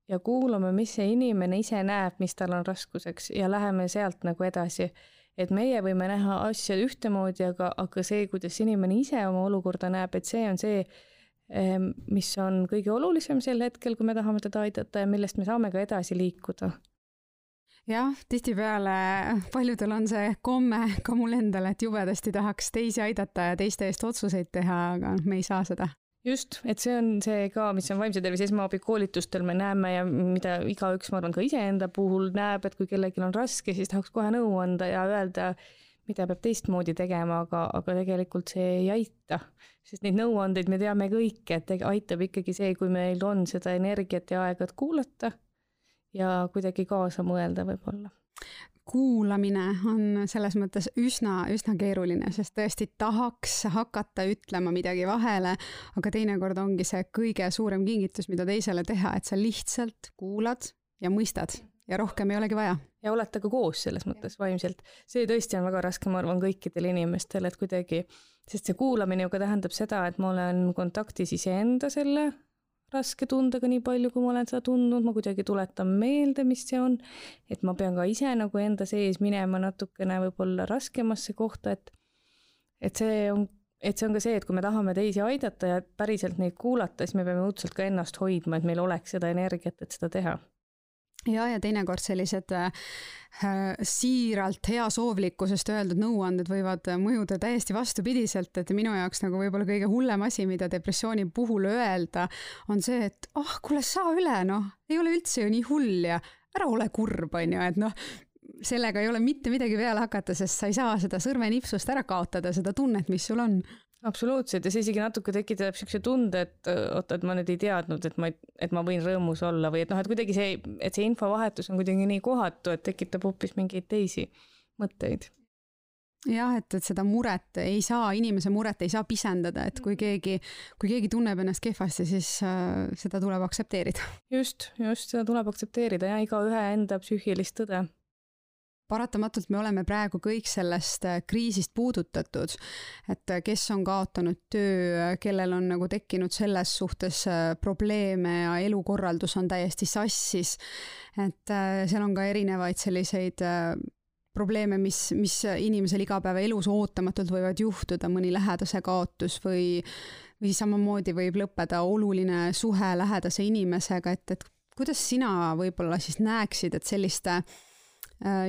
ja kuulame, mis see inimene ise näeb, mis tal on raskuseks ja läheme sealt nagu edasi. Et meie võime näha asja ühtemoodi, aga, aga see, kuidas inimene ise oma olukorda näeb, et see on see, ähm, mis on kõige olulisem sel hetkel, kui me tahame teda aidata ja millest me saame ka edasi liikuda jah, tihtipeale paljudel on see komme ka mul endal, et jubedasti tahaks teisi aidata ja teiste eest otsuseid teha, aga me ei saa seda. Just, et see on see ka, mis on vaimse tervise esmaabi koolitustel me näeme ja mida igaüks, ma arvan, ka iseenda puhul näeb, et kui kellelgi on raske, siis tahaks kohe nõu anda ja öelda, mida peab teistmoodi tegema, aga, aga tegelikult see ei aita. sest neid nõuandeid me teame kõik, et aitab ikkagi see, kui meil on seda energiat ja aega, et kuulata ja kuidagi kaasa mõelda võib-olla kuulamine on selles mõttes üsna, üsna keeruline, sest tõesti tahaks hakata ütlema midagi vahele, aga teinekord ongi see kõige suurem kingitus, mida teisele teha, et sa lihtsalt kuulad ja mõistad ja rohkem ei olegi vaja. ja olete ka koos selles mõttes vaimselt. see tõesti on väga raske, ma arvan, kõikidel inimestel, et kuidagi, sest see kuulamine ju ka tähendab seda, et ma olen kontaktis iseenda selle raske tundega nii palju, kui ma olen seda tundnud, ma kuidagi tuletan meelde, mis see on. et ma pean ka ise nagu enda sees minema natukene võib-olla raskemasse kohta, et, et see on, et see on ka see, et kui me tahame teisi aidata ja päriselt neid kuulata, siis me peame õudselt ka ennast hoidma, et meil oleks seda energiat, et seda teha ja, ja teinekord sellised äh, siiralt heasoovlikkusest öeldud nõuanded võivad mõjuda täiesti vastupidiselt, et minu jaoks nagu võib-olla kõige hullem asi, mida depressiooni puhul öelda, on see, et ah oh,, kuule, saa üle, noh, ei ole üldse ju nii hull ja ära ole kurb, on ju, et noh, sellega ei ole mitte midagi peale hakata, sest sa ei saa seda sõrmenipsust ära kaotada, seda tunnet, mis sul on absoluutselt ja see isegi natuke tekitab niisuguse tunde, et oota, et ma nüüd ei teadnud, et ma, et ma võin rõõmus olla või et noh, et kuidagi see, et see infovahetus on kuidagi nii kohatu, et tekitab hoopis mingeid teisi mõtteid. jah, et, et seda muret ei saa, inimese muret ei saa pisendada, et kui keegi, kui keegi tunneb ennast kehvasti, siis äh, seda tuleb aktsepteerida. just, just, seda tuleb aktsepteerida ja igaühe enda psüühilist tõde paratamatult me oleme praegu kõik sellest äh, kriisist puudutatud, et äh, kes on kaotanud töö, kellel on nagu tekkinud selles suhtes äh, probleeme ja elukorraldus on täiesti sassis. et seal on ka erinevaid selliseid probleeme, mis, mis inimesel igapäevaelus ootamatult võivad juhtuda, mõni lähedase kaotus või, või samamoodi võib lõppeda oluline suhe lähedase inimesega, et, et kuidas sina võib-olla siis näeksid, et selliste äh,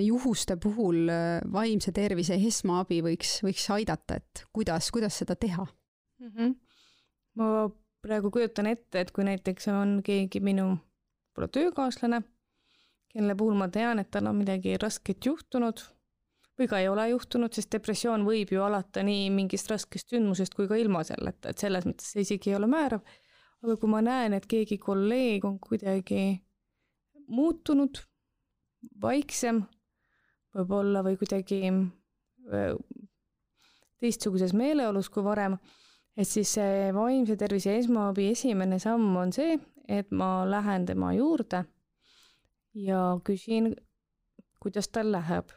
juhuste puhul äh, vaimse tervise esmaabi võiks, võiks aidata, et kuidas, kuidas seda teha mm? -hmm. ma praegu kujutan ette, et kui näiteks on keegi minu võib-olla töökaaslane, kelle puhul ma tean, et tal on midagi rasket juhtunud või ka ei ole juhtunud, sest depressioon võib ju alata nii mingist raskest sündmusest kui ka ilma selleta, et selles mõttes see isegi ei ole määrav. aga kui ma näen, et keegi kolleeg on kuidagi muutunud vaiksem võib-olla või kuidagi teistsuguses meeleolus kui varem, et siis see vaimse tervise esmaabi esimene samm on see, et ma lähen tema juurde ja küsin, kuidas tal läheb.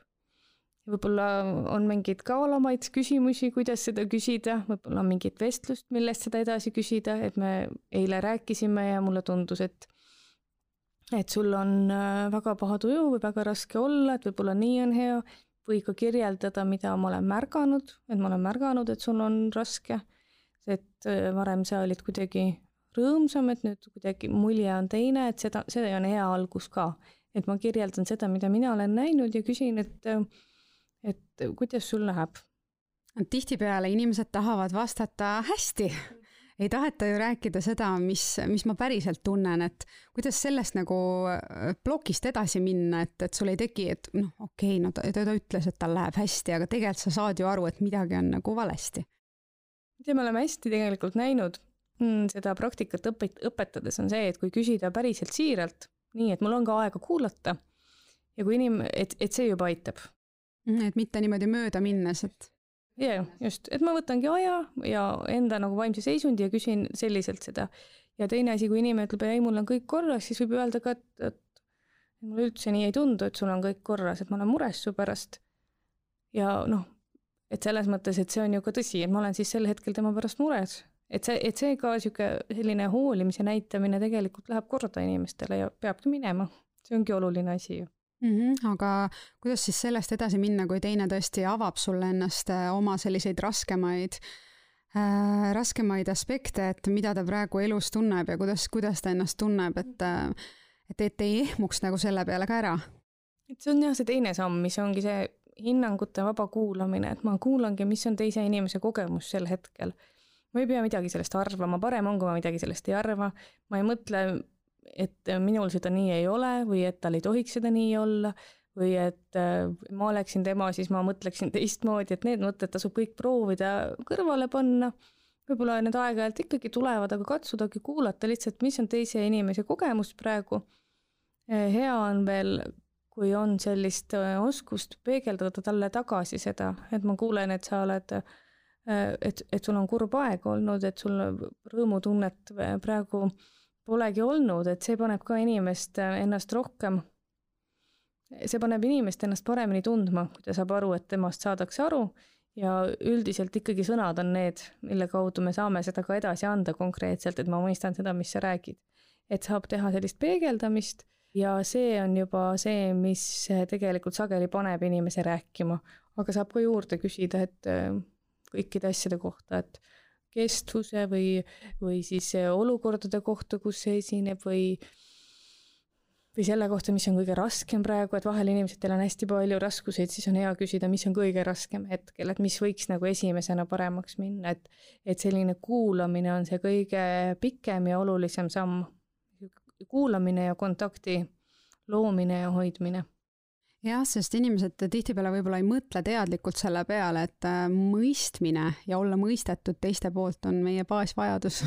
võib-olla on mingeid kaalamaid küsimusi, kuidas seda küsida, võib-olla on mingit vestlust, millest seda edasi küsida, et me eile rääkisime ja mulle tundus, et et sul on äh, väga paha tuju või väga raske olla, et võib-olla nii on hea, või ka kirjeldada, mida ma olen märganud, et ma olen märganud, et sul on raske. et äh, varem sa olid kuidagi rõõmsam, et nüüd kuidagi mulje on teine, et seda, see on hea algus ka. et ma kirjeldan seda, mida mina olen näinud ja küsin, et, äh, et kuidas sul läheb. tihtipeale inimesed tahavad vastata hästi ei taheta ju rääkida seda, mis, mis ma päriselt tunnen, et kuidas sellest nagu äh, plokist edasi minna, et, et sul ei teki, et noh, okei okay,, no ta, ta ütles, et tal läheb hästi, aga tegelikult sa saad ju aru, et midagi on nagu valesti. mida me oleme hästi tegelikult näinud mm, seda praktikat õpet-, õpetades, on see, et kui küsida päriselt siiralt, nii, et mul on ka aega kuulata. ja kui inim-, et, et see juba aitab. Mhm, et mitte niimoodi mööda minnes, et. Ja, just, et ma võtangi aja ja enda nagu vaimse seisundi ja küsin selliselt seda. ja teine asi, kui inimene ütleb, ei, mul on kõik korras, siis võib öelda ka, et, et mulle üldse nii ei tundu, et sul on kõik korras, et ma olen mures su pärast. ja noh, et selles mõttes, et see on ju ka tõsi, et ma olen siis sel hetkel tema pärast mures et see, et see ka niisugune selline hoolimise näitamine tegelikult läheb korda inimestele ja peabki minema, see ongi oluline asi ju mm. -hmm, aga kuidas siis sellest edasi minna, kui teine tõesti avab sulle ennast äh, oma selliseid raskemaid äh,, raskemaid aspekte, et mida ta praegu elus tunneb ja kuidas, kuidas ta ennast tunneb, et äh, et, et ei ehmuks nagu selle peale ka ära? et see on jah, see teine samm, mis ongi see hinnangute vaba kuulamine, et ma kuulangi, mis on teise inimese kogemus sel hetkel ma ei pea midagi sellest arvama, parem on, kui ma midagi sellest ei arva, ma ei mõtle, et minul seda nii ei ole või et tal ei tohiks seda nii olla või et äh, ma oleksin tema, siis ma mõtleksin teistmoodi, et need mõtted tasub kõik proovida kõrvale panna. võib-olla need aeg-ajalt ikkagi tulevad, aga katsudagi kuulata lihtsalt, mis on teise inimese kogemus praegu. Äh, hea on veel, kui on sellist äh, oskust peegeldada talle tagasi seda, et ma kuulen, et sa oled äh, Äh, et, et sul on kurb aeg olnud, et sul rõõmutunnet praegu polegi olnud, et see paneb ka inimest äh, ennast rohkem, see paneb inimest ennast paremini tundma, kui ta saab aru, et temast saadakse aru ja üldiselt ikkagi sõnad on need, mille kaudu me saame seda ka edasi anda konkreetselt, et ma mõistan seda, mis sa räägid. et saab teha sellist peegeldamist ja see on juba see, mis tegelikult sageli paneb inimese rääkima, aga saab ka juurde küsida, et äh, kõikide asjade kohta, et kestvuse või, või siis olukordade kohta, kus see esineb või või selle kohta, mis on kõige raskem praegu, et vahel inimestel on hästi palju raskuseid, siis on hea küsida, mis on kõige raskem hetkel, et mis võiks nagu esimesena paremaks minna, et et selline kuulamine on see kõige pikem ja olulisem samm. kuulamine ja kontakti loomine ja hoidmine jah, sest inimesed tihtipeale võib-olla ei mõtle teadlikult selle peale, et äh, mõistmine ja olla mõistetud teiste poolt on meie baasvajadus.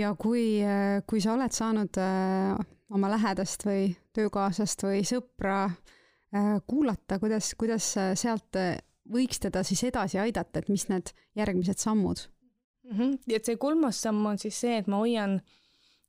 ja kui, äh, kui sa oled saanud äh, oma lähedast või töökaaslast või sõpra kuulata, kuidas, kuidas sealt võiks teda siis edasi aidata, et mis need järgmised sammud mm? -hmm. et see kolmas samm on siis see, et ma hoian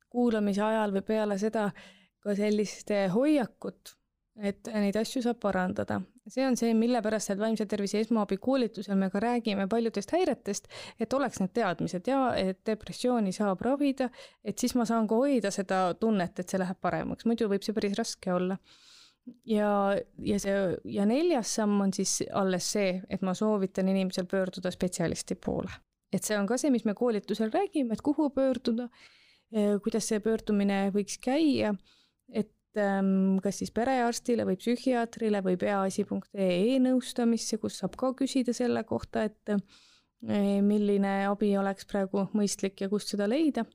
kuulamise ajal või peale seda äh, ka sellist hoiakut, et neid asju saab parandada. see on see, mille pärast seal vaimse tervise esmaabikoolitusel me ka räägime paljudest häiretest, et oleks need teadmised ja et depressiooni saab ravida, et siis ma saan ka hoida seda tunnet, et see läheb paremaks, muidu võib see päris raske olla ja, ja see ja neljas samm on siis alles see, et ma soovitan inimesel pöörduda spetsialisti poole. et see on ka see, mis me koolitusel räägime, et kuhu pöörduda, kuidas see pöördumine võiks käia kas siis perearstile või psühhiaatrile või peaasi.ee nõustamisse, kus saab ka küsida selle kohta, et äh, milline abi oleks praegu mõistlik ja kust seda leida.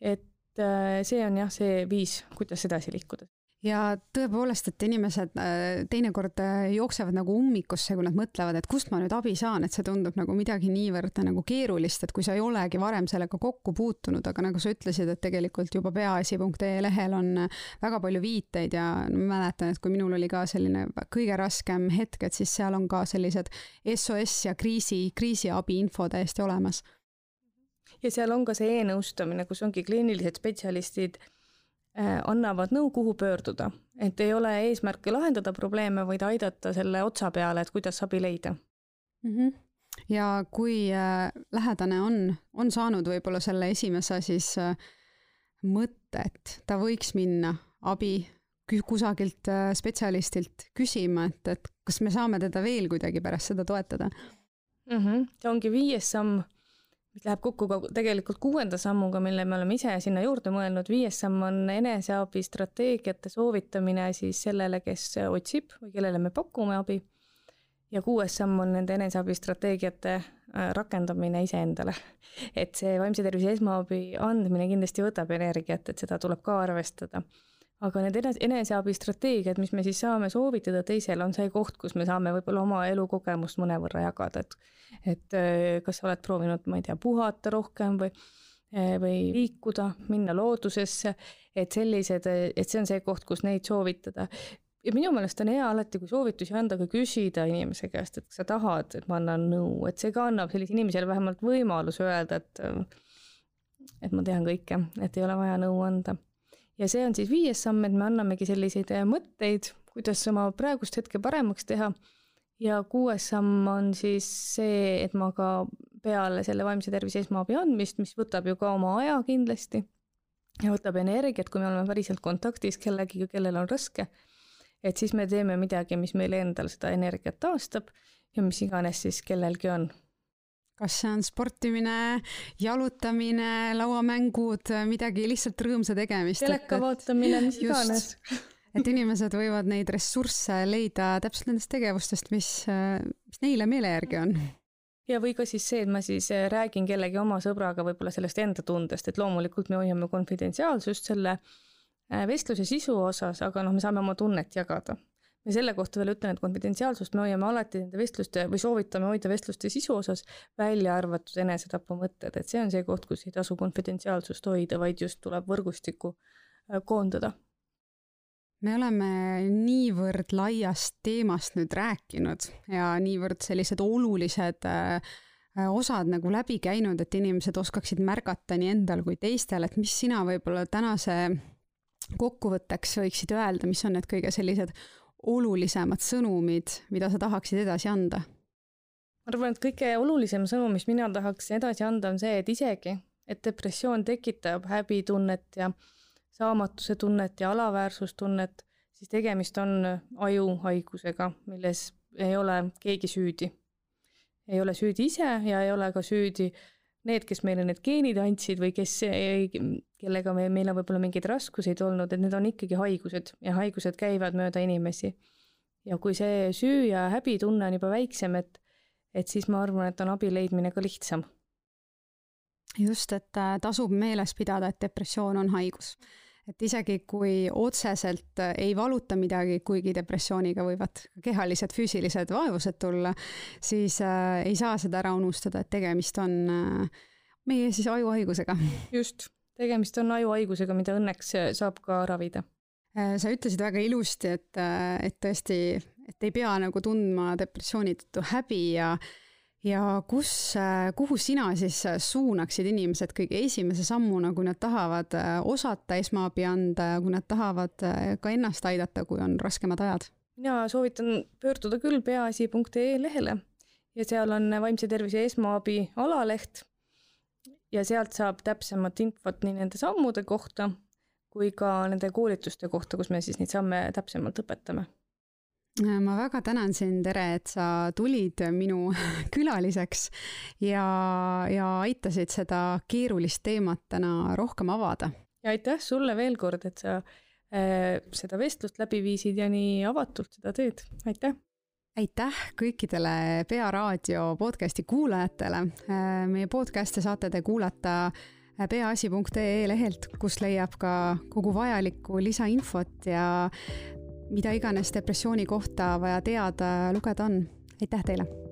et äh, see on jah, see viis, kuidas edasi liikuda ja tõepoolest, et inimesed äh, teinekord äh, jooksevad nagu ummikusse, kui nad mõtlevad, et kust ma nüüd abi saan, et see tundub nagu midagi niivõrd nagu keerulist, et kui sa ei olegi varem sellega kokku puutunud, aga nagu sa ütlesid, et tegelikult juba peaasi.ee lehel on äh, väga palju viiteid ja ma mäletan, et kui minul oli ka selline kõige raskem hetk, et siis seal on ka sellised SOS ja kriisi, kriisiabi info täiesti olemas. ja seal on ka see e-nõustamine, kus ongi kliinilised spetsialistid Äh, annavad nõu, kuhu pöörduda, et ei ole eesmärki lahendada probleeme, vaid aidata selle otsa peale, et kuidas abi leida mm. -hmm. ja kui äh, lähedane on, on saanud võib-olla selle esimese siis äh, mõtte, et ta võiks minna abi kusagilt spetsialistilt küsima, et, et kas me saame teda veel kuidagi pärast seda toetada mm? -hmm. see ongi viies samm mis läheb kokku ka tegelikult kuuenda sammuga, mille me oleme ise sinna juurde mõelnud, viies samm on eneseabistrateegiate soovitamine siis sellele, kes otsib või kellele me pakume abi. ja kuues samm on nende eneseabistrateegiate äh, rakendamine iseendale. et see vaimse tervise esmaabi andmine kindlasti võtab energiat, et seda tuleb ka arvestada aga need enese, eneseabistrateegiad, mis me siis saame soovitada teisele, on see koht, kus me saame võib-olla oma elukogemust mõnevõrra jagada, et et äh, kas sa oled proovinud, ma ei tea, puhata rohkem või eh, või liikuda, minna loodusesse, et sellised, et see on see koht, kus neid soovitada. ja minu meelest on hea alati, kui soovitusi anda, ka küsida inimese käest, et kas sa tahad, et ma annan nõu, et see ka annab sellisele inimesele vähemalt võimaluse öelda, et et ma tean kõike, et ei ole vaja nõu anda. Ja see on siis viies samm, et me annamegi selliseid mõtteid, kuidas oma praegust hetke paremaks teha. Ja kuues samm on siis see, et ma ka peale selle vaimse tervise esmaabi andmist, mis võtab ju ka oma aja kindlasti ja võtab energiat, kui me oleme päriselt kontaktis kellegiga, kellel on raske, et siis me teeme midagi, mis meile endal seda energiat taastab ja mis iganes siis kellelgi on kas see on sportimine, jalutamine, lauamängud, midagi lihtsalt rõõmsa tegemist? teleka vaatamine, mis iganes et inimesed võivad neid ressursse leida täpselt nendest tegevustest, mis, mis neile meele järgi on. ja või ka siis see, et ma siis äh, räägin kellegi oma sõbraga võib-olla sellest enda tundest, et loomulikult me hoiame konfidentsiaalsust selle äh, vestluse sisu osas, aga noh, me saame oma tunnet jagada. Ja selle kohta veel ütlen, et konfidentsiaalsust me hoiame alati nende vestluste või soovitame hoida vestluste sisu osas, välja arvatud enesetapumõtted, et see on see koht, kus ei tasu konfidentsiaalsust hoida, vaid just tuleb võrgustikku äh, koondada. Me oleme niivõrd laiast teemast nüüd rääkinud ja niivõrd sellised olulised äh, osad nagu läbi käinud, et inimesed oskaksid märgata nii endal kui teistel, et mis sina võib-olla tänase kokkuvõtteks võiksid öelda, mis on need kõige sellised olulisemad sõnumid, mida sa tahaksid edasi anda? ma arvan, et kõige olulisem sõnum, mis mina tahaks edasi anda, on see, et isegi, et depressioon tekitab häbitunnet ja äh, saamatuse tunnet ja alaväärsustunnet, siis tegemist on ajuhaigusega, milles ei ole keegi süüdi. ei ole süüdi ise ja ei ole ka süüdi need, kes meile need geenid andsid või kes, kellega me, meil on võib-olla mingeid raskuseid olnud, et need on ikkagi haigused ja haigused käivad mööda inimesi. ja kui see süü ja häbitunne on juba väiksem, et, et siis ma arvan, et on abi leidmine ka lihtsam. just, et äh, tasub meeles pidada, et depressioon on haigus et isegi kui otseselt ei valuta midagi, kuigi depressiooniga võivad kehalised, füüsilised vaevused tulla, siis äh, ei saa seda ära unustada, et tegemist on äh, meie siis ajuhaigusega. just, tegemist on ajuhaigusega, mida õnneks saab ka ravida äh,. sa ütlesid väga ilusti, et, äh, et tõesti, et ei pea nagu tundma depressiooni tõttu häbi ja ja kus, kuhu sina siis suunaksid inimesed kõige esimese sammuna, kui nad tahavad äh, osata esmaabi anda ja kui nad tahavad äh, ka ennast aidata, kui on raskemad ajad? mina soovitan pöörduda küll peaasi.ee lehele ja seal on vaimse tervise esmaabi alaleht ja sealt saab täpsemat infot nii nende sammude kohta kui ka nende koolituste kohta, kus me siis neid samme täpsemalt õpetame ma väga tänan sind, Tere, et sa tulid minu külaliseks ja, ja aitasid seda keerulist teemat täna rohkem avada. ja aitäh sulle veel kord, et sa äh, seda vestlust läbi viisid ja nii avatult seda teed, aitäh! aitäh kõikidele Pea raadio podcasti kuulajatele. Äh, meie podcast'e saate te kuulata peaasi.ee lehelt, kus leiab ka kogu vajalikku lisainfot ja mida iganes depressiooni kohta vaja teada, lugeda on. aitäh teile!